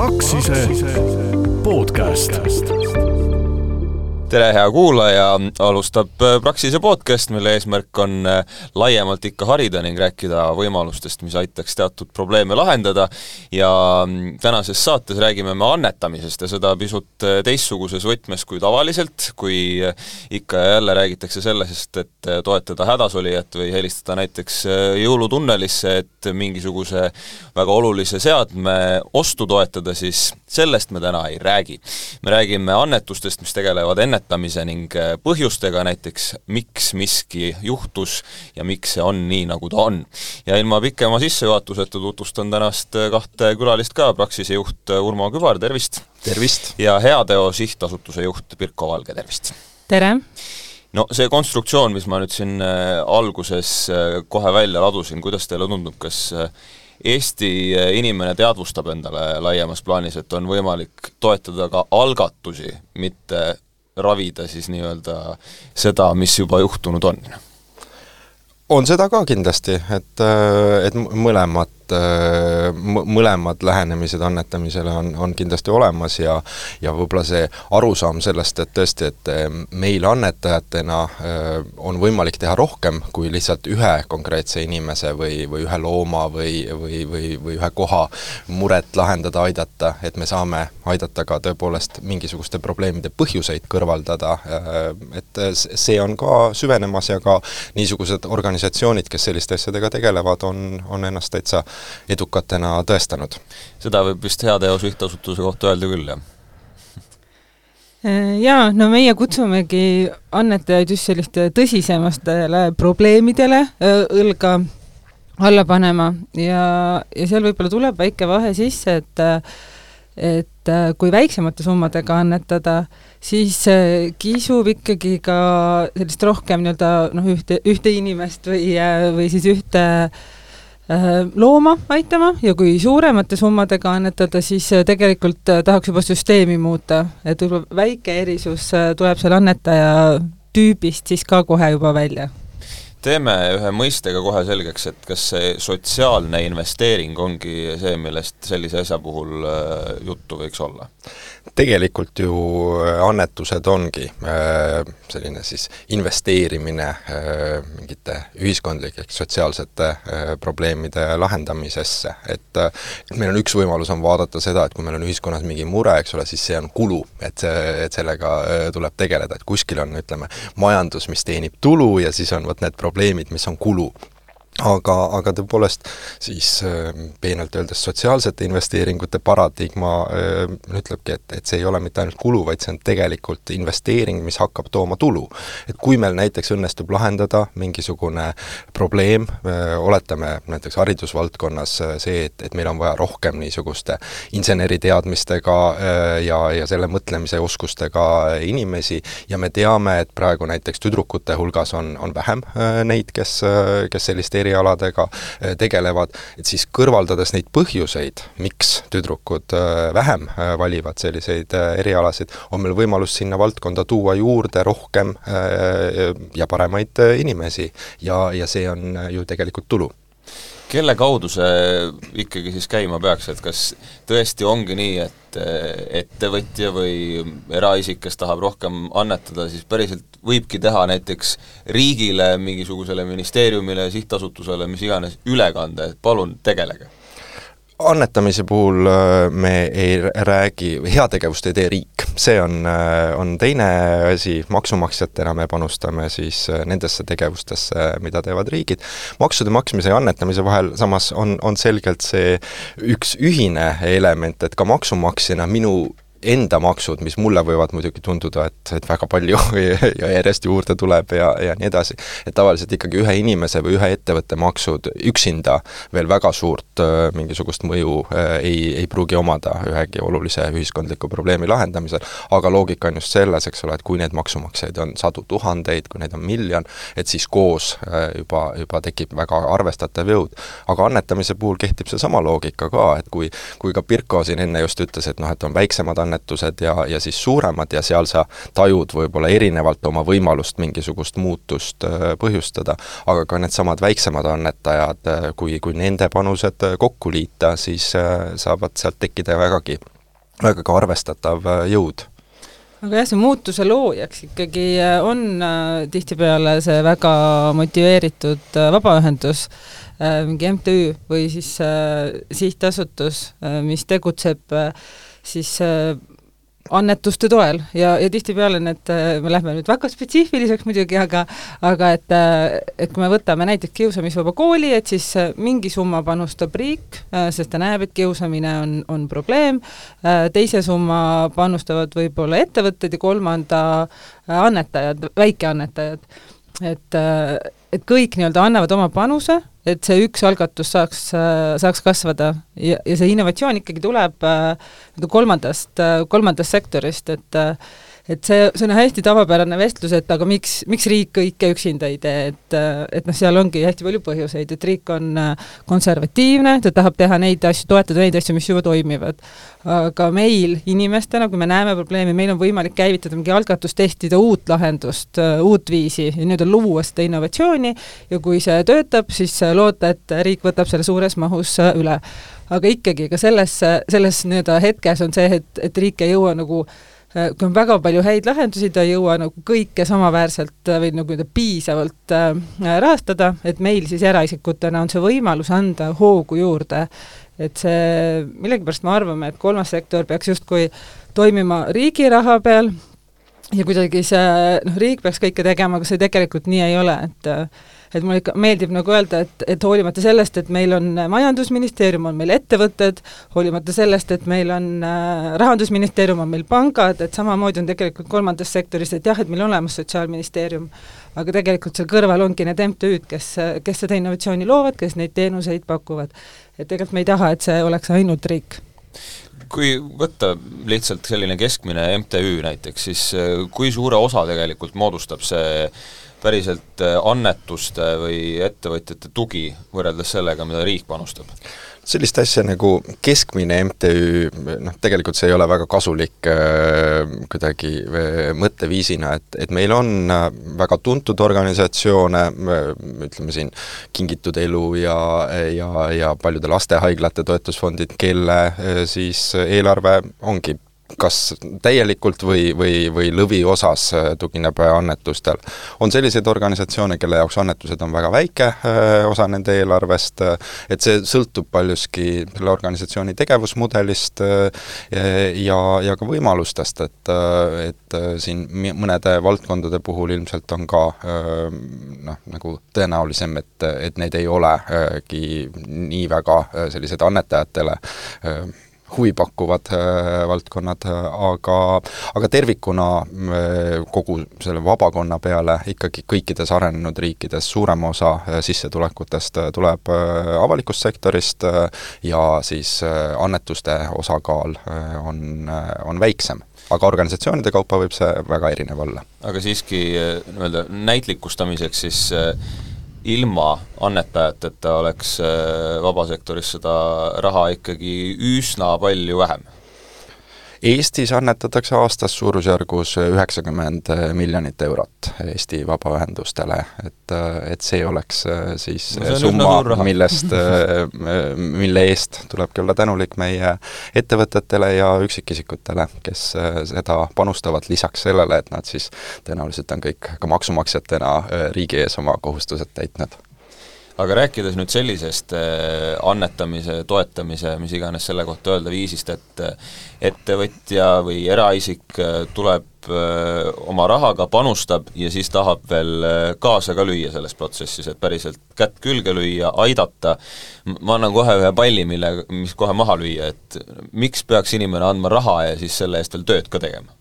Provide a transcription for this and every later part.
Praxise podcast. Tere, hea kuulaja, alustab äh, Praxise podcast, mille eesmärk on äh, laiemalt ikka harida ning rääkida võimalustest, mis aitaks teatud probleeme lahendada ja mm, tänases saates räägime me annetamisest ja seda pisut äh, teistsuguses võtmes kui tavaliselt, kui ikka ja jälle räägitakse sellest, et toetada hädasolijat või helistada näiteks jõulutunnelisse, et mingisuguse väga olulise seadme ostu toetada, siis sellest me täna ei räägi. me räägime annetustest, mis tegelevad ennetamise ning äh, põhjustega, näiteks miks miski juhtus ja miks see on nii, nagu ta on. ja ilma pikema sissejuhatuseta tutvustan tänast äh, kahte külalist ka, Praxise juht äh, Urmo Kübar, tervist! tervist! ja Heateo Sihtasutuse juht Pirko Valge, tervist! tere! no see konstruktsioon, mis ma nüüd siin alguses kohe välja ladusin, kuidas teile tundub, kas Eesti inimene teadvustab endale laiemas plaanis, et on võimalik toetada ka algatusi, mitte ravida siis nii-öelda seda, mis juba juhtunud on? on seda ka kindlasti, et, et mõlemat et äh, mõlemad lähenemised annetamisele on, on kindlasti olemas ja ja võib-olla see arusaam sellest, et tõesti, et äh, meil annetajatena äh, on võimalik teha rohkem kui lihtsalt ühe konkreetse inimese või, või ühe looma või, või, või, või ühe koha muret lahendada, aidata, et me saame aidata ka tõepoolest mingisuguste probleemide põhjuseid kõrvaldada, et see on ka süvenemas ja ka niisugused organisatsioonid, kes selliste asjadega tegelevad, on, on ennast täitsa edukatena tõestanud. seda võib vist Heateo Sihtasutuse kohta öelda küll, jah? Äh, jaa, no meie kutsumegi annetajaid just selliste tõsisematele probleemidele äh, õlga alla panema ja, ja seal võib-olla tuleb väike vahe sisse, et et kui väiksemate summadega annetada, siis kisub ikkagi ka sellist rohkem nii-öelda noh, ühte, ühte inimest või, või siis ühte äh, Äh, looma aitama ja kui suuremate summadega annetada, siis äh, tegelikult äh, tahaks juba süsteemi muuta, et võib-olla väike erisus tuleb seal annetaja tüübist siis ka kohe juba välja teeme ühe mõistega kohe selgeks, et kas see sotsiaalne investeering ongi see, millest sellise asja puhul juttu võiks olla? Tegelikult ju äh, annetused ongi äh, selline siis investeerimine äh, mingite ühiskondlike sotsiaalsete probleemide lahendamisesse, et meil on üks võimalus, on vaadata seda, et kui meil on ühiskonnas mingi mure, eks ole, siis see on kulu, et see, et sellega tuleb tegeleda, et kuskil on, ütleme, majandus, mis teenib tulu ja siis on vot need probleemid, mis on kulu aga, aga tõepoolest siis äh, peenelt öeldes sotsiaalsete investeeringute paradigma äh, ütlebki, et, et see ei ole mitte ainult kulu, vaid see on tegelikult investeering, mis hakkab tooma tulu. et kui meil näiteks õnnestub lahendada mingisugune probleem äh,, oletame näiteks haridusvaldkonnas äh, see, et, et meil on vaja rohkem niisuguste inseneriteadmistega äh, ja, ja selle mõtlemise oskustega inimesi ja me teame, et praegu näiteks tüdrukute hulgas on, on vähem äh, neid, kes, kes sellist erialadega äh, tegelevad, et siis kõrvaldades neid põhjuseid, miks tüdrukud äh, vähem äh, valivad selliseid erialasid, on meil võimalus sinna valdkonda tuua juurde rohkem ja paremaid inimesi. Ja, ja see on ju tegelikult tulu kelle kaudu see ikkagi siis käima peaks, et kas tõesti ongi nii, et ettevõtja või eraisik, kes tahab rohkem annetada, siis päriselt võibki teha näiteks riigile, mingisugusele ministeeriumile, sihtasutusele, mis iganes, ülekande, et palun tegelege annetamise puhul äh, me ei räägi, heategevust ei tee riik, see on, äh, on teine asi, maksumaksjatena me panustame siis äh, nendesse tegevustesse, mida teevad riigid. maksude maksmise ja annetamise vahel samas on, on selgelt see üks ühine element, et ka maksumaksjana minu enda maksud, mis mulle võivad muidugi tunduda, et, et väga palju ja järjest juurde tuleb ja, ja nii edasi, et tavaliselt ikkagi ühe inimese või ühe ettevõtte maksud üksinda veel väga suurt äh, mingisugust mõju äh, ei, ei pruugi omada ühegi olulise ühiskondliku probleemi lahendamisel, aga loogika on just selles, eks ole, et kui neid maksumaksjaid on sadu tuhandeid, kui neid on miljon, et siis koos äh, juba, juba tekib väga arvestatav jõud. aga annetamise puhul kehtib seesama loogika ka, et kui, kui ka Pirko siin enne just ütles, et noh, et on väiksemad annetajaid, annetused ja, ja siis suuremad ja seal sa tajud võib-olla erinevalt oma võimalust mingisugust muutust põhjustada, aga ka needsamad väiksemad annetajad, kui, kui nende panused kokku liita, siis saavad sealt tekkida vägagi, vägagi arvestatav jõud. Aga jah, see muutuse loojaks ikkagi äh, on äh, tihtipeale see väga motiveeritud äh, vabaühendus, mingi MTÜ või siis sihtasutus, mis tegutseb siis annetuste toel ja, ja tihtipeale need, me lähme nüüd väga spetsiifiliseks muidugi, aga aga et, et kui me võtame näiteks kiusamisvaba kooli, et siis mingi summa panustab riik, sest ta näeb, et kiusamine on, on probleem, teise summa panustavad võib-olla ettevõtted ja kolmanda annetajad, väikeannetajad. et, et kõik nii-öelda annavad oma panuse et see üks algatus saaks, saaks kasvada. Ja, ja see innovatsioon ikkagi tuleb äh, kolmandast, äh, kolmandast sektorist, et äh, et see, see on hästi tavapärane vestlus, et aga miks, miks riik kõike üksinda ei tee, et et noh, seal ongi hästi palju põhjuseid, et riik on konservatiivne, ta tahab teha neid asju, toetada neid asju, mis juba toimivad. aga meil inimestena, kui me näeme probleemi, meil on võimalik käivitada mingi algatus, testida uut lahendust, uut viisi ja nii-öelda luua seda innovatsiooni ja kui see töötab, siis loota, et riik võtab selle suures mahus üle. aga ikkagi, ka selles, selles nii-öelda hetkes on see, et, et riik ei jõua nagu äh, Äh, kui on väga palju häid lahendusi, ta ei jõua nagu kõike samaväärselt äh, või nagu piisavalt äh, rahastada, et meil siis eraisikutena on see võimalus anda hoogu juurde. et see, millegipärast me arvame, et kolmas sektor peaks justkui toimima riigi raha peal ja kuidagi see, noh, riik peaks kõike tegema, aga see tegelikult nii ei ole, et et mulle ikka meeldib nagu öelda, et, et hoolimata sellest, et meil on Majandusministeerium, on meil ettevõtted, hoolimata sellest, et meil on äh, Rahandusministeerium, on meil pangad, et samamoodi on tegelikult kolmandas sektoris, et jah, et meil on olemas Sotsiaalministeerium, aga tegelikult seal kõrval ongi need MTÜ-d, kes, kes seda innovatsiooni loovad, kes neid teenuseid pakuvad. et tegelikult me ei taha, et see oleks ainult riik kui võtta lihtsalt selline keskmine MTÜ näiteks, siis äh, kui suure osa tegelikult moodustab see päriselt äh, annetuste või ettevõtjate tugi võrreldes sellega, mida riik panustab? sellist asja nagu keskmine MTÜ, noh tegelikult see ei ole väga kasulik äh, kuidagi äh, mõtteviisina, et, et meil on väga tuntud organisatsioone ütleme siin Kingitud Elu ja, ja, ja paljude lastehaiglate toetusfondid, kelle siis eelarve ongi kas täielikult või, või, või lõviosas äh, tugineb annetustel. on selliseid organisatsioone, kelle jaoks annetused on väga väike äh, osa nende eelarvest, äh, et see sõltub paljuski selle organisatsiooni tegevusmudelist ja, ja ka võimalustest, et, et siin mõnede valdkondade puhul ilmselt on ka noh, nagu tõenäolisem, et, et need ei olegi nii väga sellised annetajatele huvipakkuvad äh, valdkonnad, aga aga tervikuna äh, kogu selle vabakonna peale ikkagi kõikides arenenud riikides suurem osa äh, sissetulekutest tuleb avalikust sektorist ja siis annetuste osakaal on, on väiksem aga organisatsioonide kaupa võib see väga erinev olla. aga siiski nii-öelda näitlikustamiseks siis ilma annetajateta oleks äh, vabasektoris seda raha ikkagi üsna palju vähem Eestis annetatakse aastas suurusjärgus üheksakümmend miljonit eurot Eesti vabaühendustele, et, et see oleks äh, siis no summa, millest, äh, mille eest tulebki olla tänulik meie ettevõtetele ja üksikisikutele, kes äh, seda panustavad lisaks sellele, et nad siis tõenäoliselt on kõik ka maksumaksjatena riigi ees oma kohustused täitnud aga rääkides nüüd sellisest äh, annetamise, toetamise, mis iganes selle kohta öelda viisist, et äh, ettevõtja või eraisik äh, tuleb oma rahaga, panustab ja siis tahab veel kaasa ka lüüa selles protsessis, et päriselt kätt külge lüüa, aidata, ma annan kohe ühe palli, mille, mis kohe maha lüüa, et miks peaks inimene andma raha ja siis selle eest veel tööd ka tegema?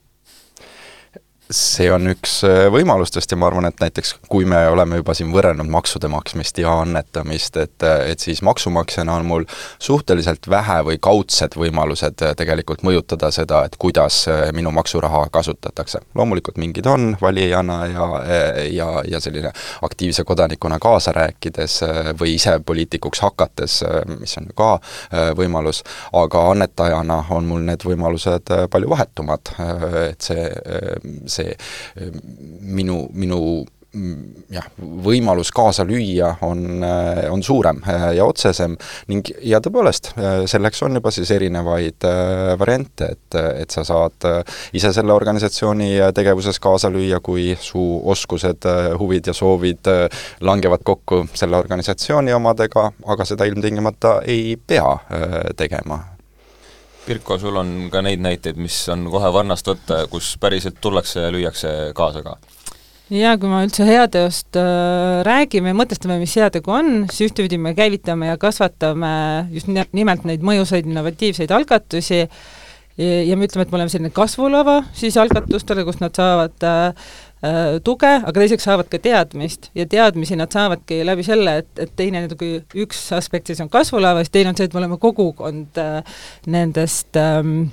See on üks äh, võimalustest ja ma arvan, et näiteks kui me oleme juba siin võrrelnud maksude maksmist ja annetamist, et, et siis maksumaksjana on mul suhteliselt vähe või kaudsed võimalused äh, tegelikult mõjutada seda, et kuidas äh, minu maksuraha kasutatakse. loomulikult mingid on valijana ja, ja, ja selline aktiivse kodanikuna kaasa rääkides või ise poliitikuks hakates, mis on ju ka võimalus, aga annetajana on mul need võimalused palju vahetumad, et see, see see minu, minu jah, võimalus kaasa lüüa on, on suurem eh, ja otsesem. Ning ja tõepoolest, selleks on juba siis erinevaid variante, et, et sa saad ise selle organisatsiooni tegevuses kaasa lüüa, kui su oskused, huvid ja soovid langevad kokku selle organisatsiooni omadega, aga seda ilmtingimata ei pea tegema Pirko, sul on ka neid näiteid, mis on kohe varnast võtta, kus päriselt tullakse ja lüüakse kaasa ka? jaa, kui me üldse heateost äh, räägime ja mõtestame, mis heategu on, siis ühtepidi me käivitame ja kasvatame just nimelt neid mõjusaid innovatiivseid algatusi ja, ja me ütleme, et me oleme selline kasvulava siis algatustele, kus nad saavad äh, tuge, aga teiseks saavad ka teadmist ja teadmisi nad saavadki läbi selle, et, et teine nagu üks aspekt siis on kasvulava, siis teine on see, et me oleme kogukond äh, nendest ähm,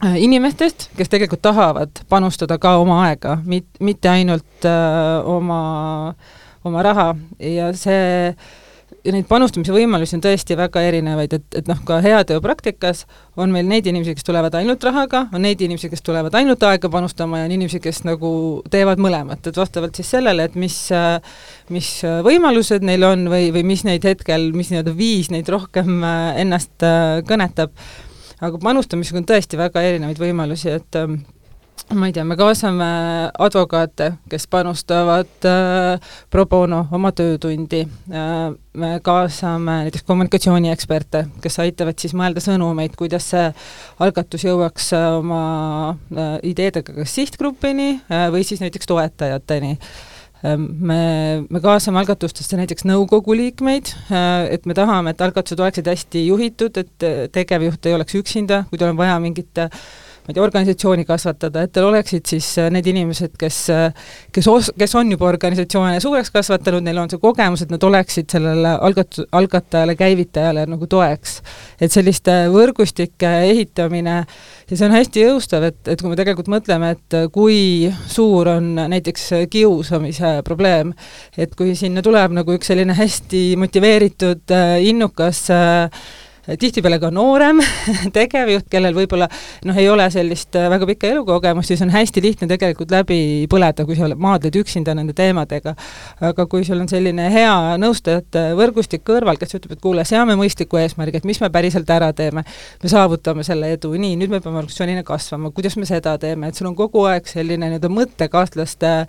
äh, inimestest, kes tegelikult tahavad panustada ka oma aega, mit-, mitte ainult äh, oma, oma raha. Ja see äh, neid panustamise võimalusi on tõesti väga erinevaid, et, et noh, ka heateopraktikas on meil neid inimesi, kes tulevad ainult rahaga, on neid inimesi, kes tulevad ainult aega panustama ja on inimesi, kes nagu teevad mõlemat, et vastavalt siis sellele, et mis mis võimalused neil on või, või mis neid hetkel, mis nii-öelda viis neid rohkem ennast kõnetab, aga panustamisega on tõesti väga erinevaid võimalusi, et ma ei tea, me kaasame advokaate, kes panustavad äh, pro bono oma töötundi. Äh,, me kaasame näiteks kommunikatsioonieksperte, kes aitavad siis mõelda sõnumeid, kuidas see algatus jõuaks äh, oma äh, ideedega kas sihtgrupini äh, või siis näiteks toetajateni. Äh, me, me kaasame algatustesse näiteks nõukogu liikmeid, äh, et me tahame, et algatused oleksid hästi juhitud, et tegevjuht ei oleks üksinda, kui tal on vaja mingit ma ei tea, organisatsiooni kasvatada, et teil oleksid siis äh, need inimesed, kes, äh, kes os-, kes on juba organisatsioone suureks kasvatanud, neil on see kogemus, et nad oleksid sellele algat-, algatajale, käivitajale nagu toeks. et selliste võrgustike ehitamine, ja see on hästi jõustav, et, et kui me tegelikult mõtleme, et kui suur on näiteks kiusamise probleem, et kui sinna tuleb nagu üks selline hästi motiveeritud, äh, innukas äh, tihtipeale ka noorem tegevjuht, kellel võib-olla noh, ei ole sellist äh, väga pikka elukogemust, siis on hästi lihtne tegelikult läbi põleda, kui sa maadled üksinda nende teemadega. aga kui sul on selline hea nõustajate võrgustik kõrval, kes ütleb, et kuule, seame mõistliku eesmärgi, et mis me päriselt ära teeme, me saavutame selle edu, nii, nüüd me peame organisatsioonina kasvama, kuidas me seda teeme, et sul on kogu aeg selline nii-öelda mõttekaaslaste Äh,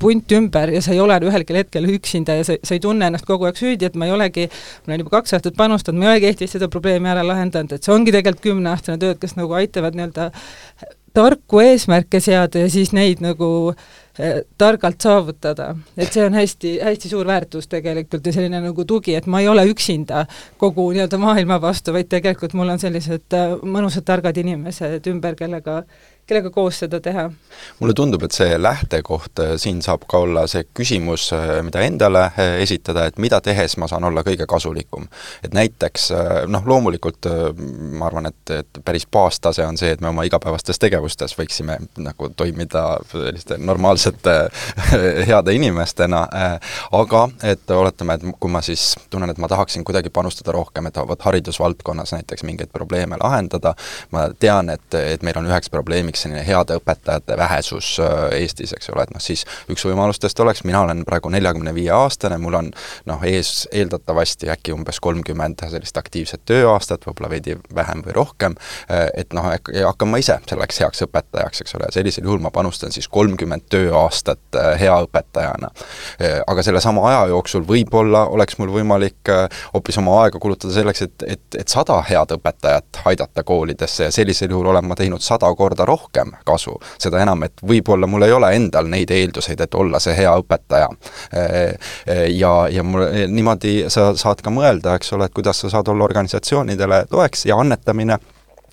punt ümber ja sa ei ole ühelgi hetkel üksinda ja sa, sa ei tunne ennast kogu aeg süüdi, et ma ei olegi, ma olen juba kaks aastat panustanud, ma ei olegi Eestis seda probleemi ära lahendanud, et see ongi tegelikult kümneaastane töö, et kes nagu aitavad nii-öelda tarku eesmärke seada ja siis neid nagu eh, targalt saavutada. et see on hästi, hästi suur väärtus tegelikult ja selline nagu tugi, et ma ei ole üksinda kogu nii-öelda maailma vastu, vaid tegelikult mul on sellised äh, mõnusad targad inimesed ümber, kellega kellega koos seda teha. mulle tundub, et see lähtekoht äh, siin saab ka olla see küsimus, äh, mida endale äh, esitada, et mida tehes ma saan olla kõige kasulikum. et näiteks noh, loomulikult ma arvan, et, et päris baastase on see, et me oma igapäevastes tegevustes võiksime nagu toimida selliste normaalsete heade inimestena, aga et oletame, et kui ma siis tunnen, et ma tahaksin kuidagi panustada rohkem, et vot haridusvaldkonnas näiteks mingeid probleeme lahendada, ma tean, et, et meil on üheks probleemiks miks selline heade õpetajate vähesus äh, Eestis, eks ole, et noh siis üks võimalustest oleks, mina olen praegu neljakümne viie aastane, mul on noh, ees eeldatavasti äkki umbes kolmkümmend sellist aktiivset tööaastat, võib-olla veidi vähem või rohkem, äh, et noh, hakkan ma ise selleks heaks õpetajaks, eks ole, sellisel juhul ma panustan siis kolmkümmend tööaastat äh, hea õpetajana. aga sellesama aja jooksul võib-olla oleks mul võimalik hoopis oma aega kulutada selleks, et, et, et sada head õpetajat aidata koolidesse ja sellisel juhul olen ma teinud sada korda rohkem rohkem kasu. seda enam, et võib-olla mul ei ole endal neid eelduseid, et olla see hea õpetaja. Ja, ja mul niimoodi sa saad ka mõelda, eks ole, et kuidas sa saad olla organisatsioonidele toeks ja annetamine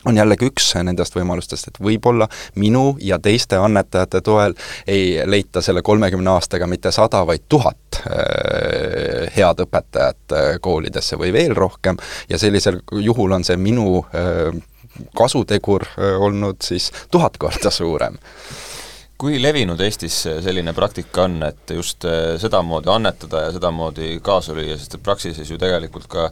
on jällegi üks nendest võimalustest, et võib-olla minu ja teiste annetajate toel ei leita selle kolmekümne aastaga mitte sada, vaid tuhat äh, head õpetajat äh, koolidesse või veel rohkem ja sellisel juhul on see minu äh, kasutegur olnud siis tuhat korda suurem. Kui levinud Eestis selline praktika on, et just sedamoodi annetada ja sedamoodi kaasa lüüa, sest et Praxises ju tegelikult ka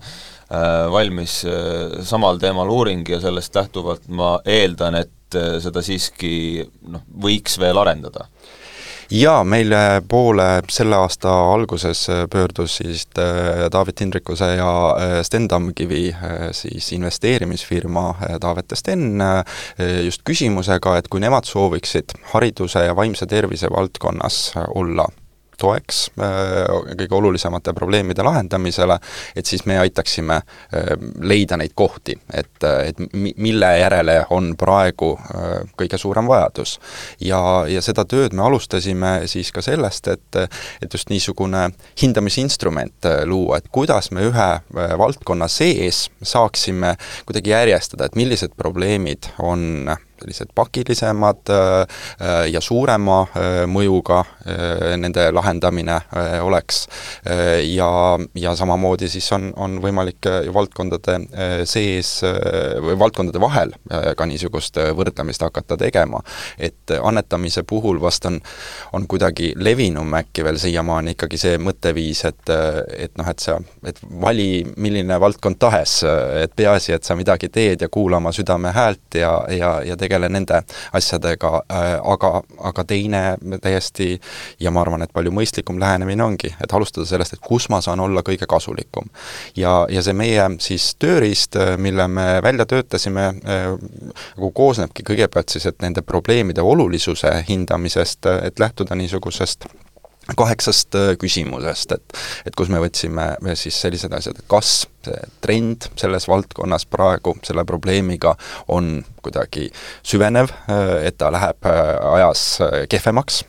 Äh, valmis äh, samal teemal uuring ja sellest lähtuvalt ma eeldan, et äh, seda siiski noh, võiks veel arendada jaa, meile poole selle aasta alguses pöördusid David Hindrikuse ja Sten Tamkivi siis investeerimisfirma Taavet ja Sten just küsimusega, et kui nemad sooviksid hariduse ja vaimse tervise valdkonnas olla toeks äh, kõige olulisemate probleemide lahendamisele, et siis me aitaksime äh, leida neid kohti, et, et mille järele on praegu äh, kõige suurem vajadus. ja, ja seda tööd me alustasime siis ka sellest, et, et just niisugune hindamisinstrument luua, et kuidas me ühe valdkonna sees saaksime kuidagi järjestada, et millised probleemid on sellised pakilisemad äh, äh, ja suurema äh, mõjuga nende lahendamine oleks. ja, ja samamoodi siis on, on võimalik valdkondade sees või valdkondade vahel ka niisugust võrdlemist hakata tegema. et annetamise puhul vast on, on kuidagi levinum äkki veel siiamaani ikkagi see mõtteviis, et, et noh, et sa, et vali milline valdkond tahes, et peaasi, et sa midagi teed ja kuula oma südame häält ja, ja, ja tegelikult tegele nende asjadega, äh, aga, aga teine täiesti ja ma arvan, et palju mõistlikum lähenemine ongi, et alustada sellest, et kus ma saan olla kõige kasulikum. ja, ja see meie siis tööriist, äh, mille me välja töötasime, äh, nagu koosnebki kõigepealt siis, et nende probleemide olulisuse hindamisest, et lähtuda niisugusest kaheksast äh, küsimusest, et et kus me võtsime siis sellised asjad, et kas see trend selles valdkonnas praegu selle probleemiga on kuidagi süvenev, äh, et ta läheb äh, ajas kehvemaks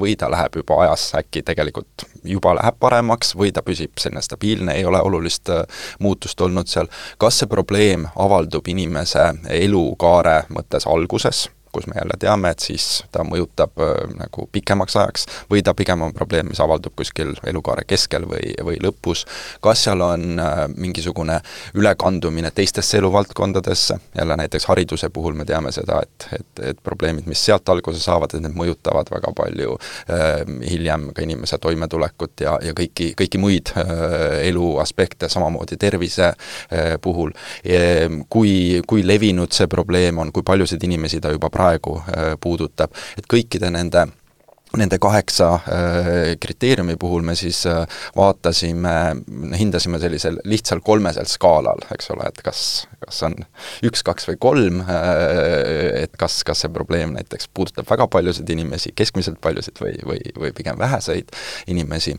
või ta läheb juba ajas äkki tegelikult juba läheb paremaks või ta püsib selline stabiilne, ei ole olulist muutust olnud seal, kas see probleem avaldub inimese elukaare mõttes alguses, kus me jälle teame, et siis ta mõjutab äh, nagu pikemaks ajaks, või ta pigem on probleem, mis avaldub kuskil elukaare keskel või, või lõpus, kas seal on äh, mingisugune ülekandumine teistesse eluvaldkondadesse, jälle näiteks hariduse puhul me teame seda, et, et, et probleemid, mis sealt alguse saavad, et need mõjutavad väga palju äh, hiljem ka inimese toimetulekut ja, ja kõiki, kõiki muid äh, elu aspekte, samamoodi tervise äh, puhul e,. Kui, kui levinud see probleem on, kui paljusid inimesi ta juba praegu äh, puudutab, et kõikide nende nende kaheksa äh, kriteeriumi puhul me siis äh, vaatasime, hindasime sellisel lihtsal kolmesel skaalal, eks ole, et kas, kas on üks, kaks või kolm, et kas, kas see probleem näiteks puudutab väga paljusid inimesi, keskmiselt paljusid või, või, või pigem väheseid inimesi.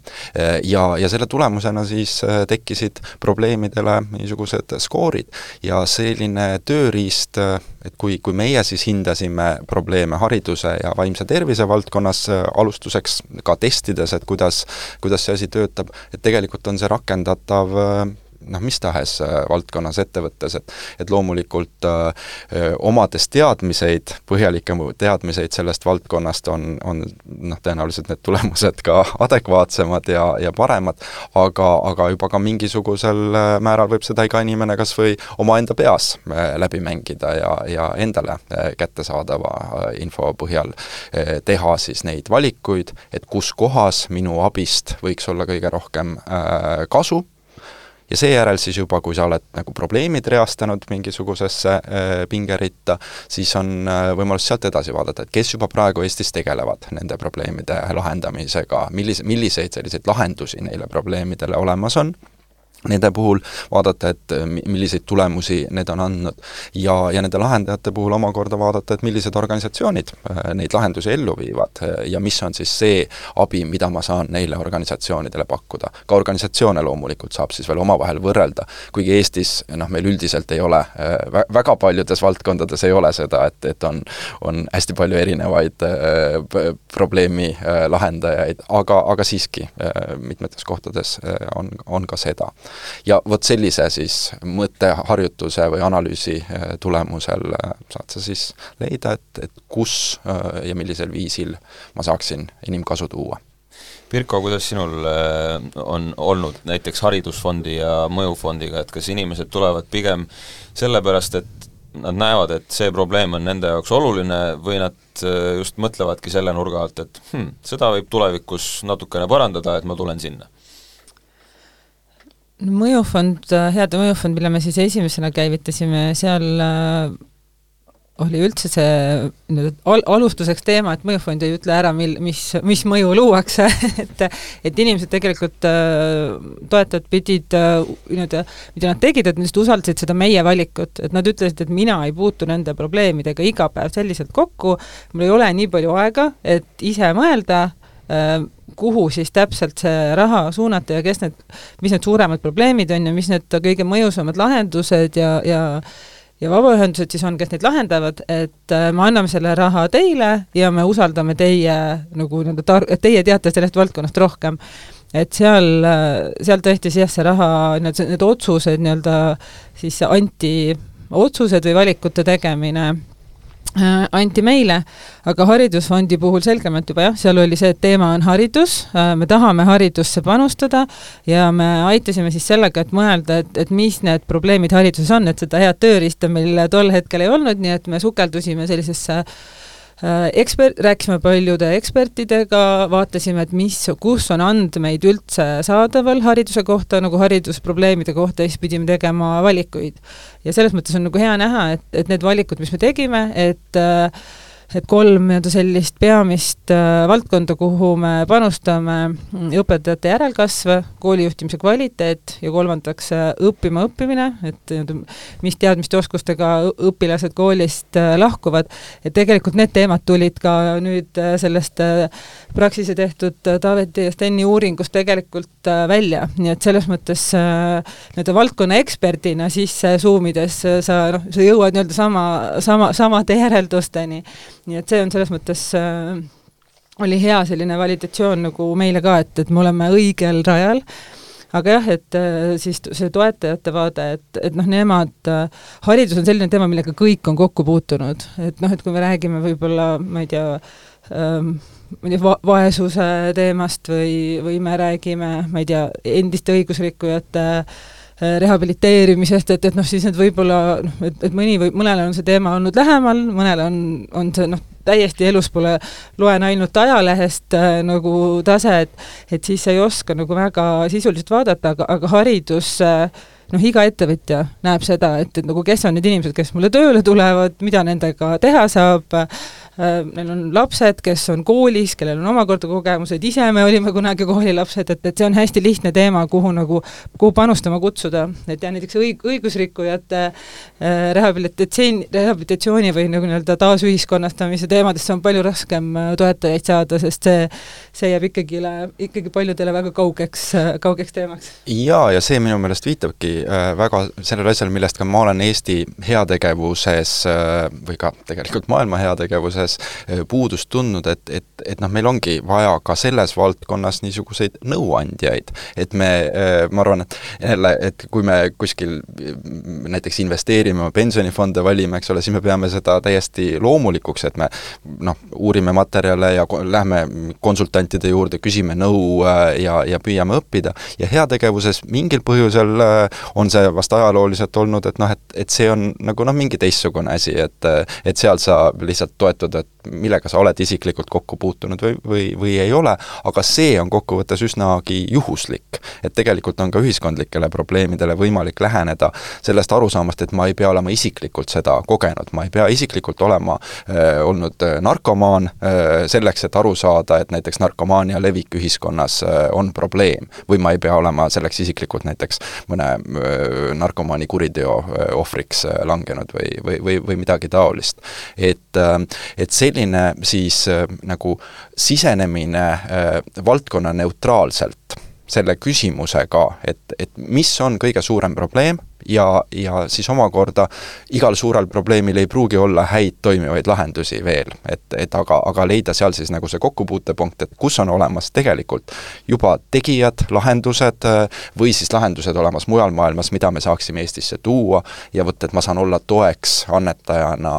ja, ja selle tulemusena siis tekkisid probleemidele niisugused skoorid ja selline tööriist et kui, kui meie siis hindasime probleeme hariduse ja vaimse tervise valdkonnas äh, alustuseks ka testides, et kuidas, kuidas see asi töötab, et tegelikult on see rakendatav äh, noh, mis tahes äh, valdkonnas ettevõttes, et et loomulikult äh, omades teadmiseid, põhjalikke teadmiseid sellest valdkonnast on, on noh, tõenäoliselt need tulemused ka adekvaatsemad ja, ja paremad, aga, aga juba ka mingisugusel määral võib seda iga inimene kas või omaenda peas läbi mängida ja, ja endale kättesaadava info põhjal teha siis neid valikuid, et kus kohas minu abist võiks olla kõige rohkem kasu ja seejärel siis juba, kui sa oled nagu probleemid reastanud mingisugusesse äh, pingeritta, siis on äh, võimalus sealt edasi vaadata, et kes juba praegu Eestis tegelevad nende probleemide lahendamisega, millise, milliseid selliseid lahendusi neile probleemidele olemas on nende puhul vaadata, et äh, milliseid tulemusi need on andnud. ja, ja nende lahendajate puhul omakorda vaadata, et millised organisatsioonid äh, neid lahendusi ellu viivad äh, ja mis on siis see abi, mida ma saan neile organisatsioonidele pakkuda. ka organisatsioone loomulikult saab siis veel omavahel võrrelda, kuigi Eestis noh, meil üldiselt ei ole, väga paljudes valdkondades ei ole seda, et, et on, on hästi palju erinevaid probleemi lahendajaid, aga, aga siiski mitmetes kohtades on, on ka seda ja vot sellise siis mõtteharjutuse või analüüsi tulemusel saad sa siis leida, et, et kus ja millisel viisil ma saaksin inimkasu tuua Pirko, kuidas sinul on olnud näiteks Haridusfondi ja Mõjufondiga, et kas inimesed tulevad pigem sellepärast, et nad näevad, et see probleem on nende jaoks oluline või nad äh, just mõtlevadki selle nurga alt, et hmm, seda võib tulevikus natukene parandada, et ma tulen sinna? Mõjufond, Heade Mõjufond, mille me siis esimesena käivitasime, seal äh, oli üldse see nüüd al-, alustuseks teema, et mõjufond ei ütle ära, mil-, mis, mis mõju luuakse et et inimesed tegelikult äh,, toetajad pidid äh, nii-öelda, mida nad tegid, et nad lihtsalt usaldasid seda meie valikut, et nad ütlesid, et mina ei puutu nende probleemidega iga päev selliselt kokku, mul ei ole nii palju aega, et ise mõelda äh,, kuhu siis täpselt see raha suunata ja kes need, mis need suuremad probleemid on ja mis need kõige mõjusamad lahendused ja, ja ja vabaühendused siis on, kes neid lahendavad, et äh, me anname selle raha teile ja me usaldame teie nagu nii-öelda tar-, et teie teate sellest valdkonnast rohkem. et seal, äh, seal tõesti siis jah, see raha, need, need otsused nii-öelda siis anti, otsused või valikute tegemine anti meile, aga Haridusfondi puhul selgemalt juba jah, seal oli see, et teema on haridus, äh, me tahame haridusse panustada ja me aitasime siis sellega, et mõelda, et, et mis need probleemid hariduses on, et seda head tööriista meil tol hetkel ei olnud, nii et me sukeldusime sellisesse äh, Äh, ekspert, rääkisime paljude ekspertidega, vaatasime, et mis, kus on andmeid üldse saadaval hariduse kohta, nagu haridusprobleemide kohta, siis pidime tegema valikuid. ja selles mõttes on nagu hea näha, et, et need valikud, mis me tegime, et äh, et kolm nii-öelda sellist peamist äh, valdkonda, kuhu me panustame, õpetajate järelkasv, koolijuhtimise kvaliteet ja kolmandaks äh, õppima õppimine, et nii-öelda mis teadmiste oskustega õpilased koolist äh, lahkuvad, et tegelikult need teemad tulid ka nüüd äh, sellest äh, Praxise tehtud äh, Taaveti ja Steni uuringust tegelikult äh, välja, nii et selles mõttes äh, nii-öelda valdkonna eksperdina sisse suumides äh, sa noh, sa jõuad nii-öelda sama, sama, samade järeldusteni nii et see on selles mõttes äh, oli hea selline validatsioon nagu meile ka, et, et me oleme õigel rajal, aga jah, et äh, siis see toetajate vaade, et, et noh, nemad äh,, haridus on selline teema, millega kõik on kokku puutunud, et noh, et kui me räägime võib-olla, ma ei tea ähm,, ma ei tea, va-, vaesuse teemast või, või me räägime, ma ei tea, endiste õigusrikkujate äh, rehabiliteerimisest, et, et noh, siis need võib-olla noh, et, et mõni või mõnele on see teema olnud lähemal, mõnele on, on see noh, täiesti elus pole, loen ainult ajalehest äh, nagu tase, et et siis ei oska nagu väga sisuliselt vaadata, aga, aga haridus äh, noh, iga ettevõtja näeb seda, et, et nagu kes on need inimesed, kes mulle tööle tulevad, mida nendega teha saab äh,, Äh, neil on lapsed, kes on koolis, kellel on omakorda kogemused, ise me olime kunagi koolilapsed, et, et see on hästi lihtne teema, kuhu nagu, kuhu panustama kutsuda, et ja näiteks õig-, õigusrikkujate äh, rehabilitatsioon, rehabilitatsiooni või nagu nii-öelda taasühiskonnastamise teemadesse on palju raskem äh, toetajaid saada, sest see, see jääb ikkagi, ikkagi paljudele väga kaugeks, kaugeks teemaks. jaa, ja see minu meelest viitabki väga sellele asjale, millest ka ma olen Eesti heategevuses või ka tegelikult maailma heategevuses sees eh, puudust tundnud, et, et, et noh, meil ongi vaja ka selles valdkonnas niisuguseid nõuandjaid. et me, eh, ma arvan, et jälle, et kui me kuskil mm, näiteks investeerime, pensionifonde valime, eks ole, siis me peame seda täiesti loomulikuks, et me noh, uurime materjale ja lähme konsultantide juurde, küsime nõu eh, ja, ja püüame õppida ja heategevuses mingil põhjusel on see vast ajalooliselt olnud, et noh, et, et see on nagu noh, mingi teistsugune asi, et et seal sa lihtsalt toetud vaadata, et millega sa oled isiklikult kokku puutunud või, või, või ei ole, aga see on kokkuvõttes üsnagi juhuslik. et tegelikult on ka ühiskondlikele probleemidele võimalik läheneda sellest arusaamast, et ma ei pea olema isiklikult seda kogenud, ma ei pea isiklikult olema äh, olnud äh, narkomaan äh, selleks, et aru saada, et näiteks narkomaania levik ühiskonnas äh, on probleem. või ma ei pea olema selleks isiklikult näiteks mõne äh, narkomaani kuriteo äh, ohvriks äh, langenud või, või, või, või midagi taolist. et äh, et selline siis äh, nagu sisenemine äh, valdkonna neutraalselt selle küsimusega, et, et mis on kõige suurem probleem ja, ja siis omakorda igal suurel probleemil ei pruugi olla häid toimivaid lahendusi veel, et, et aga, aga leida seal siis nagu see kokkupuutepunkt, et kus on olemas tegelikult juba tegijad, lahendused või siis lahendused olemas mujal maailmas, mida me saaksime Eestisse tuua ja vot, et ma saan olla toeks annetajana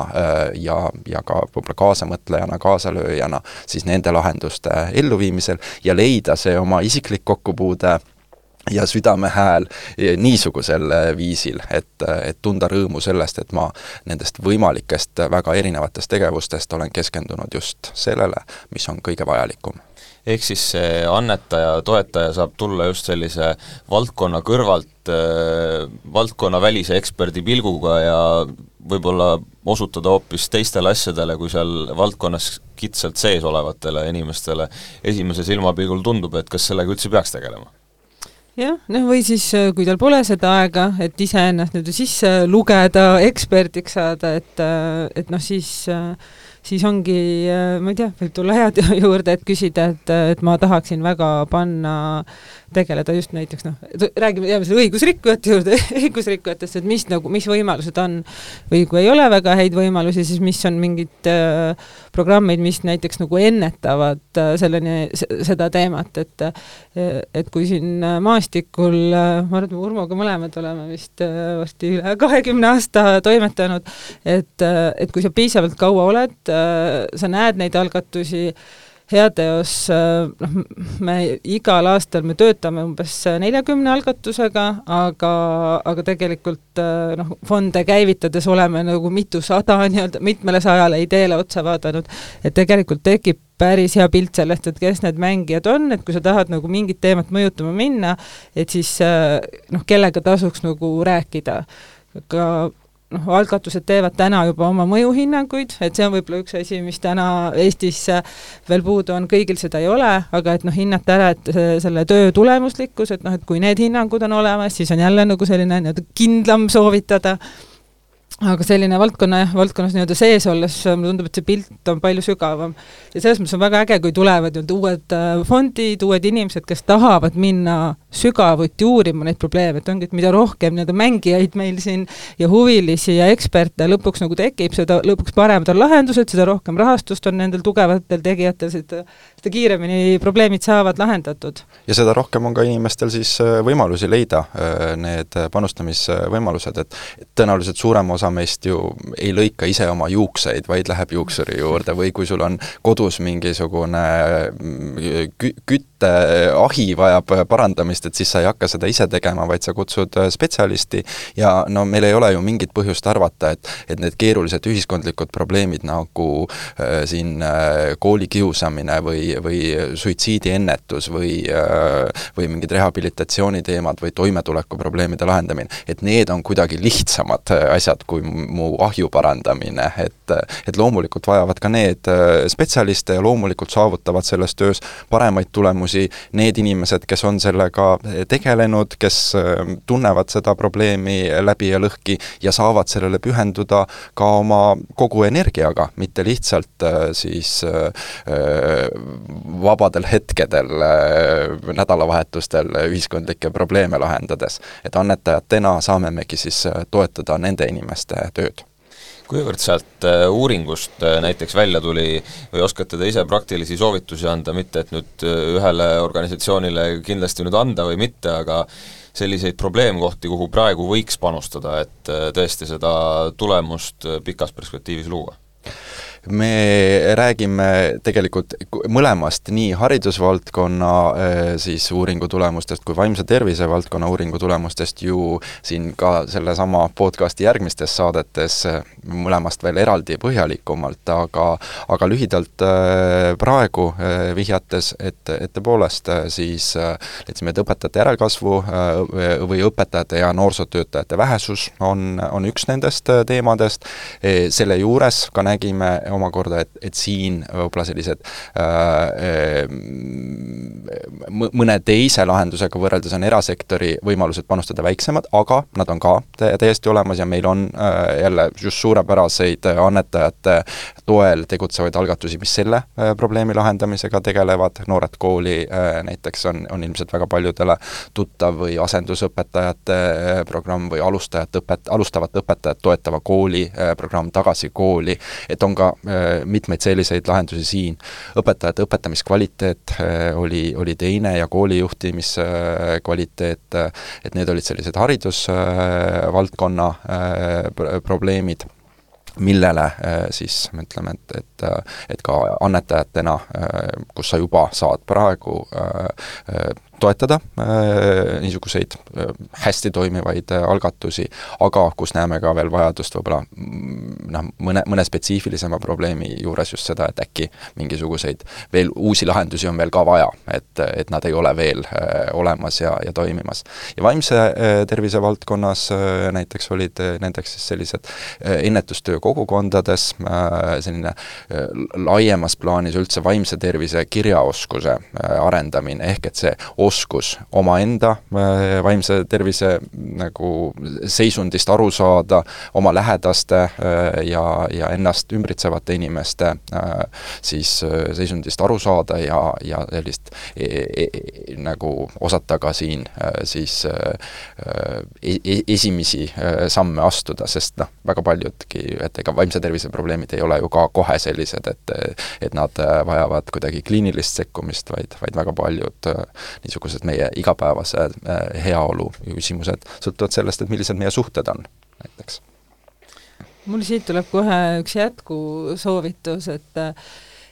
ja, ja ka võib-olla kaasamõtlejana, kaasalööjana siis nende lahenduste elluviimisel ja leida see oma isiklik kokkupuude ja südamehääl niisugusel viisil, et, et tunda rõõmu sellest, et ma nendest võimalikest väga erinevatest tegevustest olen keskendunud just sellele, mis on kõige vajalikum. Ehk siis see annetaja, toetaja saab tulla just sellise valdkonna kõrvalt äh,, valdkonnavälise eksperdi pilguga ja võib-olla osutada hoopis teistele asjadele, kui seal valdkonnas kitsalt sees olevatele inimestele esimese silmapilgul tundub, et kas sellega üldse peaks tegelema jah, noh või siis, äh, kui tal pole seda aega, et iseennast nii-öelda sisse lugeda, eksperdiks saada, et, äh, et noh, siis siis ongi, ma ei tea, võib tulla head juurde, et küsida, et, et ma tahaksin väga panna tegeleda just näiteks noh, räägime, jääme selle õigusrikkujate juurde, õigusrikkujatest, et mis nagu, mis võimalused on. Või kui ei ole väga häid võimalusi, siis mis on mingid äh, programmid, mis näiteks nagu ennetavad äh, selleni, seda teemat, et äh, et kui siin maastikul äh,, ma arvan, et me Urmoga mõlemad oleme vist äh, varsti üle kahekümne aasta toimetanud, et äh,, et kui sa piisavalt kaua oled äh,, sa näed neid algatusi, heateos noh, me igal aastal me töötame umbes neljakümne algatusega, aga, aga tegelikult noh, fonde käivitades oleme nagu mitusada nii-öelda, mitmele sajale ideele otsa vaadanud, et tegelikult tekib päris hea pilt sellest, et kes need mängijad on, et kui sa tahad nagu mingit teemat mõjutama minna, et siis noh, kellega tasuks nagu rääkida. aga noh, algatused teevad täna juba oma mõjuhinnanguid, et see on võib-olla üks asi, mis täna Eestis veel puudu on, kõigil seda ei ole, aga et noh, hinnata ära, et selle töö tulemuslikkus, et noh, et kui need hinnangud on olemas, siis on jälle nagu selline nii-öelda kindlam soovitada aga selline valdkonna, valdkonnas nii-öelda sees olles mulle tundub, et see pilt on palju sügavam. ja selles mõttes on väga äge, kui tulevad nii-öelda uued äh, fondid, uued inimesed, kes tahavad minna sügavuti uurima neid probleeme, et ongi, et mida rohkem nii-öelda mängijaid meil siin ja huvilisi ja eksperte lõpuks nagu tekib, seda lõpuks paremad on lahendused, seda rohkem rahastust on nendel tugevatel tegijatel, seda, seda kiiremini probleemid saavad lahendatud. ja seda rohkem on ka inimestel siis äh, võimalusi leida, äh, need panustamisvõimalused, et tõenäoliselt suurem osa meist ju ei lõika ise oma juukseid, vaid läheb juuksuri juurde või kui sul on kodus mingisugune mm, kü-, kütteahi vajab parandamist, et siis sa ei hakka seda ise tegema, vaid sa kutsud äh, spetsialisti. Ja no meil ei ole ju mingit põhjust arvata, et et need keerulised ühiskondlikud probleemid nagu äh, siin äh, koolikiusamine või, või suitsiidiennetus või äh, või mingid rehabilitatsiooniteemad või toimetulekuprobleemide lahendamine, et need on kuidagi lihtsamad äh, asjad kui mu ahju parandamine, et et loomulikult vajavad ka need äh, spetsialiste ja loomulikult saavutavad selles töös paremaid tulemusi need inimesed, kes on sellega tegelenud, kes äh, tunnevad seda probleemi läbi ja lõhki ja saavad sellele pühenduda ka oma kogu energiaga, mitte lihtsalt äh, siis vabadel hetkedel, nädalavahetustel ühiskondlikke probleeme lahendades. et annetajatena saamegi siis toetada nende inimeste tööd kuivõrd sealt äh, uuringust äh, näiteks välja tuli või oskate te ise praktilisi soovitusi anda, mitte et nüüd äh, ühele organisatsioonile kindlasti nüüd anda või mitte, aga selliseid probleemkohti, kuhu praegu võiks panustada, et tõesti seda tulemust pikas perspektiivis luua? Me räägime tegelikult mõlemast, nii haridusvaldkonna äh, siis uuringu tulemustest kui vaimse tervise valdkonna uuringu tulemustest ju siin ka sellesama podcasti järgmistes saadetes äh, mõlemast veel eraldi põhjalikumalt, aga aga lühidalt äh, praegu vihjates, et, et tõepoolest siis leidsime, et õpetajate järelkasvu või õpetajate ja noorsootöötajate vähesus on, on üks nendest teemadest, selle juures ka nägime omakorda, et, et siin võib-olla sellised äh, mõne teise lahendusega võrreldes on erasektori võimalused panustada väiksemad, aga nad on ka täiesti olemas ja meil on äh, jälle just suurepäraseid annetajate toel tegutsevaid algatusi, mis selle äh, probleemi lahendamisega tegelevad, Noored Kooli äh, näiteks on, on ilmselt väga paljudele tuttav või asendusõpetajate äh, programm või alustajate õpet-, alustavat õpetajat toetava kooli äh, programm Tagasi kooli, et on ka äh, mitmeid selliseid lahendusi siin. õpetajate õpetamiskvaliteet äh, oli, oli teine ja koolijuhtimiskvaliteet, et need olid sellised haridusvaldkonna probleemid millele siis me ütleme, et, et, et ka annetajatena, kus sa juba saad praegu toetada äh, niisuguseid äh, hästi toimivaid äh, algatusi, aga kus näeme ka veel vajadust võib-olla mm, noh, mõne, mõne spetsiifilisema probleemi juures just seda, et äkki mingisuguseid veel uusi lahendusi on veel ka vaja, et, et nad ei ole veel olemas ja, ja toimimas. ja vaimse tervise valdkonnas näiteks olid nendeks siis sellised ennetustöö kogukondades, selline laiemas plaanis üldse vaimse tervise kirjaoskuse arendamine, ehk et see oskus omaenda äh, vaimse tervise nagu seisundist aru saada, oma lähedaste äh, ja, ja ennast ümbritsevate inimeste äh, siis seisundist aru saada ja, ja sellist e, e, e, nagu osata ka siin siis e, e, esimesi samme astuda, sest noh, väga paljudki, et ega vaimse tervise probleemid ei ole ju ka kohe sellised, et et nad vajavad kuidagi kliinilist sekkumist, vaid, vaid väga paljud niisugused niisugused meie igapäevase äh, heaolu küsimused sõltuvad sellest, et millised meie suhted on, näiteks. mul siit tuleb kohe üks jätkusoovitus, et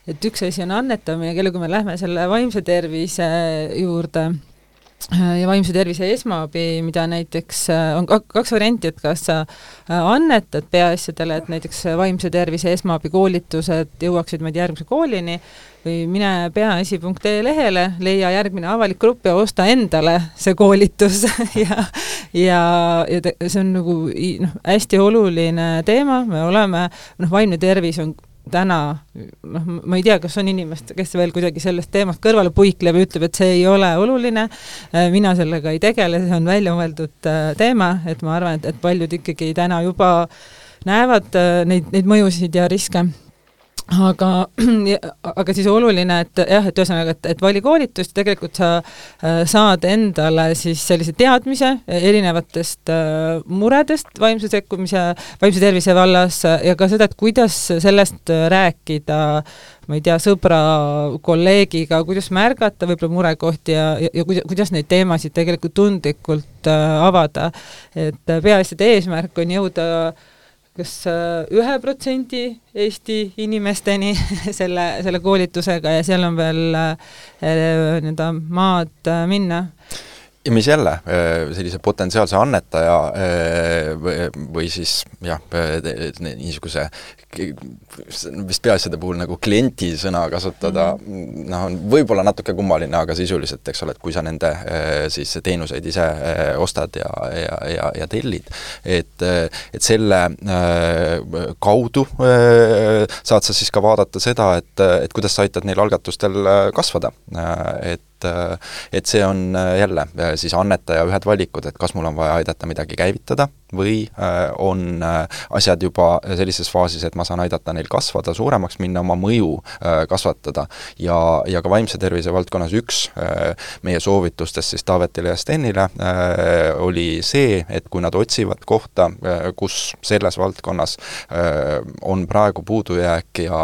et üks asi on annetamine, kelle, kui me lähme selle vaimse tervise juurde, ja vaimse tervise esmaabi, mida näiteks on kaks varianti, et kas sa annetad peaasjadele, et näiteks vaimse tervise esmaabi koolitused jõuaksid meid järgmise koolini või mine peaasi.ee lehele, leia järgmine avalik grupp ja osta endale see koolitus. Ja ja, ja see on nagu noh, hästi oluline teema, me oleme, noh, vaimne tervis on täna noh, ma ei tea, kas on inimest, kes veel kuidagi sellest teemast kõrvale puikleb ja ütleb, et see ei ole oluline, mina sellega ei tegele, see on väljamõeldud äh, teema, et ma arvan, et, et paljud ikkagi täna juba näevad äh, neid, neid mõjusid ja riske aga, aga siis oluline, et jah, et ühesõnaga, et, et vali koolitust, tegelikult sa äh, saad endale siis sellise teadmise erinevatest äh, muredest vaimse sekkumise, vaimse tervise vallas ja ka seda, et kuidas sellest rääkida ma ei tea, sõbra, kolleegiga, kuidas märgata võib-olla murekohti ja, ja, ja kuidas, kuidas neid teemasid tegelikult tundlikult äh, avada. et peaasjade eesmärk on jõuda äh, kas äh, ühe protsendi Eesti inimesteni selle, selle koolitusega ja seal on veel äh, nii-öelda maad äh, minna ja mis jälle, sellise potentsiaalse annetaja või siis jah, niisuguse vist peaasjade puhul nagu klienti sõna kasutada mm -hmm. noh, on võib-olla natuke kummaline, aga sisuliselt, eks ole, et kui sa nende siis teenuseid ise ostad ja, ja, ja, ja tellid, et, et selle kaudu saad sa siis ka vaadata seda, et, et kuidas sa aitad neil algatustel kasvada. et et see on jälle siis annetaja ühed valikud, et kas mul on vaja aidata midagi käivitada või on asjad juba sellises faasis, et ma saan aidata neil kasvada, suuremaks minna, oma mõju äh, kasvatada. ja, ja ka vaimse tervise valdkonnas üks äh, meie soovitustest siis Taavetile ja Stenile äh, oli see, et kui nad otsivad kohta, kus selles valdkonnas on praegu puudujääk ja,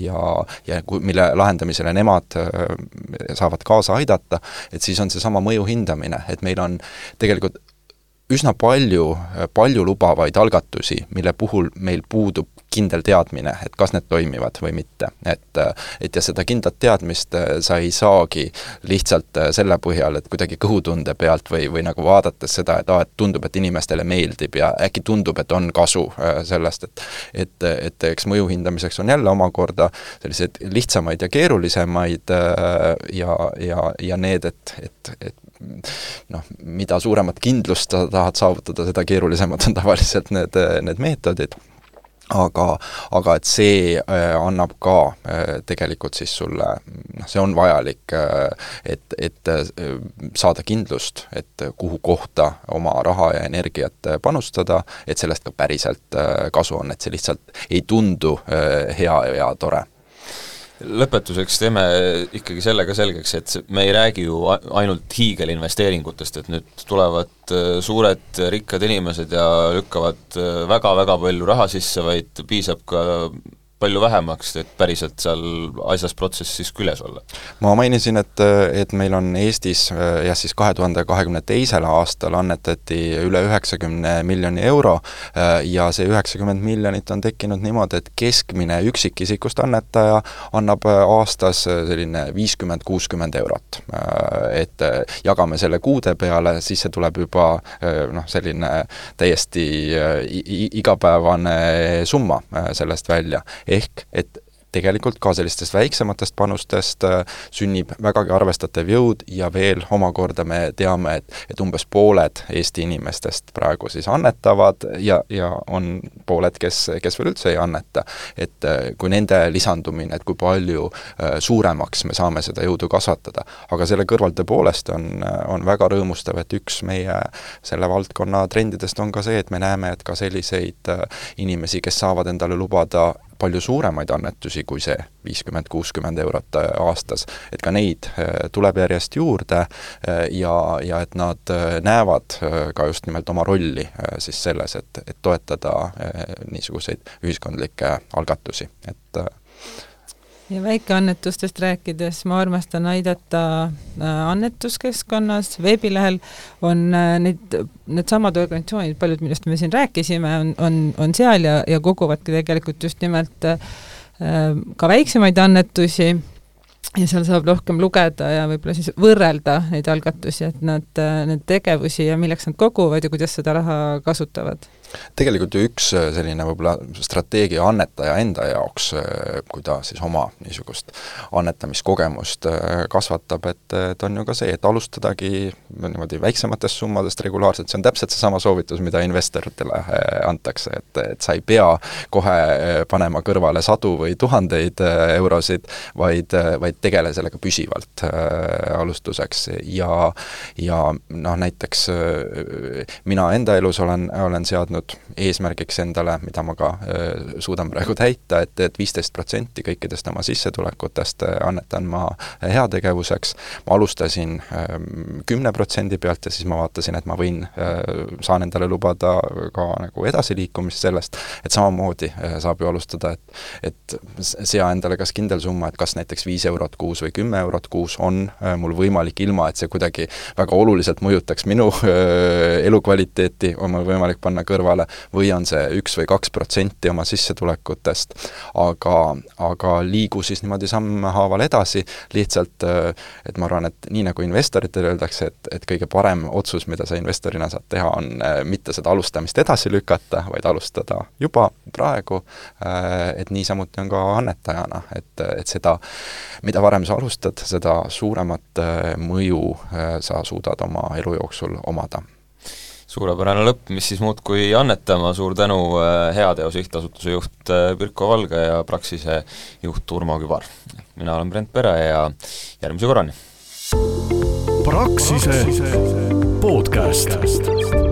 ja, ja mille lahendamisele nemad saavad kaasa aidata, et siis on seesama mõju hindamine, et meil on tegelikult üsna palju paljulubavaid algatusi, mille puhul meil puudub kindel teadmine, et kas need toimivad või mitte. et, et ja seda kindlat teadmist äh, sa ei saagi lihtsalt äh, selle põhjal, et kuidagi kõhutunde pealt või, või nagu vaadates seda, et aa, et tundub, et inimestele meeldib ja äkki tundub, et on kasu äh, sellest, et et, et eks mõju hindamiseks on jälle omakorda selliseid lihtsamaid ja keerulisemaid ja, ja, ja need, et, et, et noh, mida suuremat kindlust sa tahad saavutada, seda keerulisemad on tavaliselt need, need meetodid aga, aga et see äh, annab ka äh, tegelikult siis sulle, noh, see on vajalik, äh, et, et saada kindlust, et kuhu kohta oma raha ja energiat panustada, et sellest ka päriselt kasu on, et see lihtsalt ei tundu hea ja tore lõpetuseks teeme ikkagi selle ka selgeks, et me ei räägi ju ainult hiigelinvesteeringutest, et nüüd tulevad äh, suured rikkad inimesed ja lükkavad väga-väga äh, palju raha sisse, vaid piisab ka palju vähemaks, et päriselt seal asjas protsessis küljes olla? ma mainisin, et, et meil on Eestis jah, siis kahe tuhande kahekümne teisel aastal annetati üle üheksakümne miljoni euro ja see üheksakümmend miljonit on tekkinud niimoodi, et keskmine üksikisikust annetaja annab aastas selline viiskümmend, kuuskümmend eurot. Et jagame selle kuude peale, siis see tuleb juba noh, selline täiesti igapäevane summa sellest välja ehk et tegelikult ka sellistest väiksematest panustest äh, sünnib vägagi arvestatav jõud ja veel omakorda me teame, et, et umbes pooled Eesti inimestest praegu siis annetavad ja, ja on pooled, kes, kes veel üldse ei anneta. et äh, kui nende lisandumine, et kui palju äh, suuremaks me saame seda jõudu kasvatada, aga selle kõrval tõepoolest on, on väga rõõmustav, et üks meie selle valdkonna trendidest on ka see, et me näeme, et ka selliseid inimesi, kes saavad endale lubada palju suuremaid annetusi kui see viiskümmend, kuuskümmend eurot äh, aastas, et ka neid äh, tuleb järjest juurde äh, ja, ja et nad näevad ka just nimelt oma rolli siis selles, et, et toetada niisuguseid ühiskondlikke algatusi, et ja väikeannetustest rääkides, ma armastan aidata annetuskeskkonnas, veebilehel on neid, needsamad organisatsioonid, paljud, millest me siin rääkisime, on, on, on seal ja, ja koguvadki tegelikult just nimelt äh, ka väiksemaid annetusi. Ja seal saab rohkem lugeda ja võib-olla siis võrrelda neid algatusi, et nad, neid tegevusi ja milleks nad koguvad ja kuidas seda raha kasutavad tegelikult ju üks äh, selline võib-olla strateegia annetaja enda jaoks, äh, kui ta siis oma niisugust annetamiskogemust äh, kasvatab, et, et on ju ka see, et alustadagi niimoodi väiksematest summadest regulaarselt, see on täpselt seesama soovitus, mida investoritele antakse, et, et sa ei pea kohe panema kõrvale sadu või tuhandeid eurosid, vaid, vaid tegele sellega püsivalt äh, alustuseks. Ja ja noh, näiteks mina enda elus olen, olen seadnud seadnud eesmärgiks endale, mida ma ka äh, suudan praegu täita, et, et viisteist protsenti kõikidest oma sissetulekutest äh, annetan ma heategevuseks, ma alustasin ähm, kümne protsendi pealt ja siis ma vaatasin, et ma võin, äh, saan endale lubada ka nagu edasiliikumist sellest, et samamoodi saab ju alustada, et et sea endale kas kindel summa, et kas näiteks viis eurot kuus või kümme eurot kuus on mul võimalik, ilma et see kuidagi väga oluliselt mõjutaks minu elukvaliteeti, on mul võimalik panna kõrvale kõrvale või on see üks või kaks protsenti oma sissetulekutest. aga, aga liigu siis niimoodi sammhaaval edasi, lihtsalt et ma arvan, et nii nagu investoritele öeldakse, et, et kõige parem otsus, mida sa investorina saad teha, on mitte seda alustamist edasi lükata, vaid alustada juba praegu, et niisamuti on ka annetajana, et, et seda, mida varem sa alustad, seda suuremat mõju sa suudad oma elu jooksul omada suurepärane lõpp, mis siis muud kui annetama, suur tänu äh, Heateo Sihtasutuse juht äh, Pirko Valge ja Praxise juht Urmo Kübar. mina olen Brent Pere ja järgmise korrani! Praxise podcast.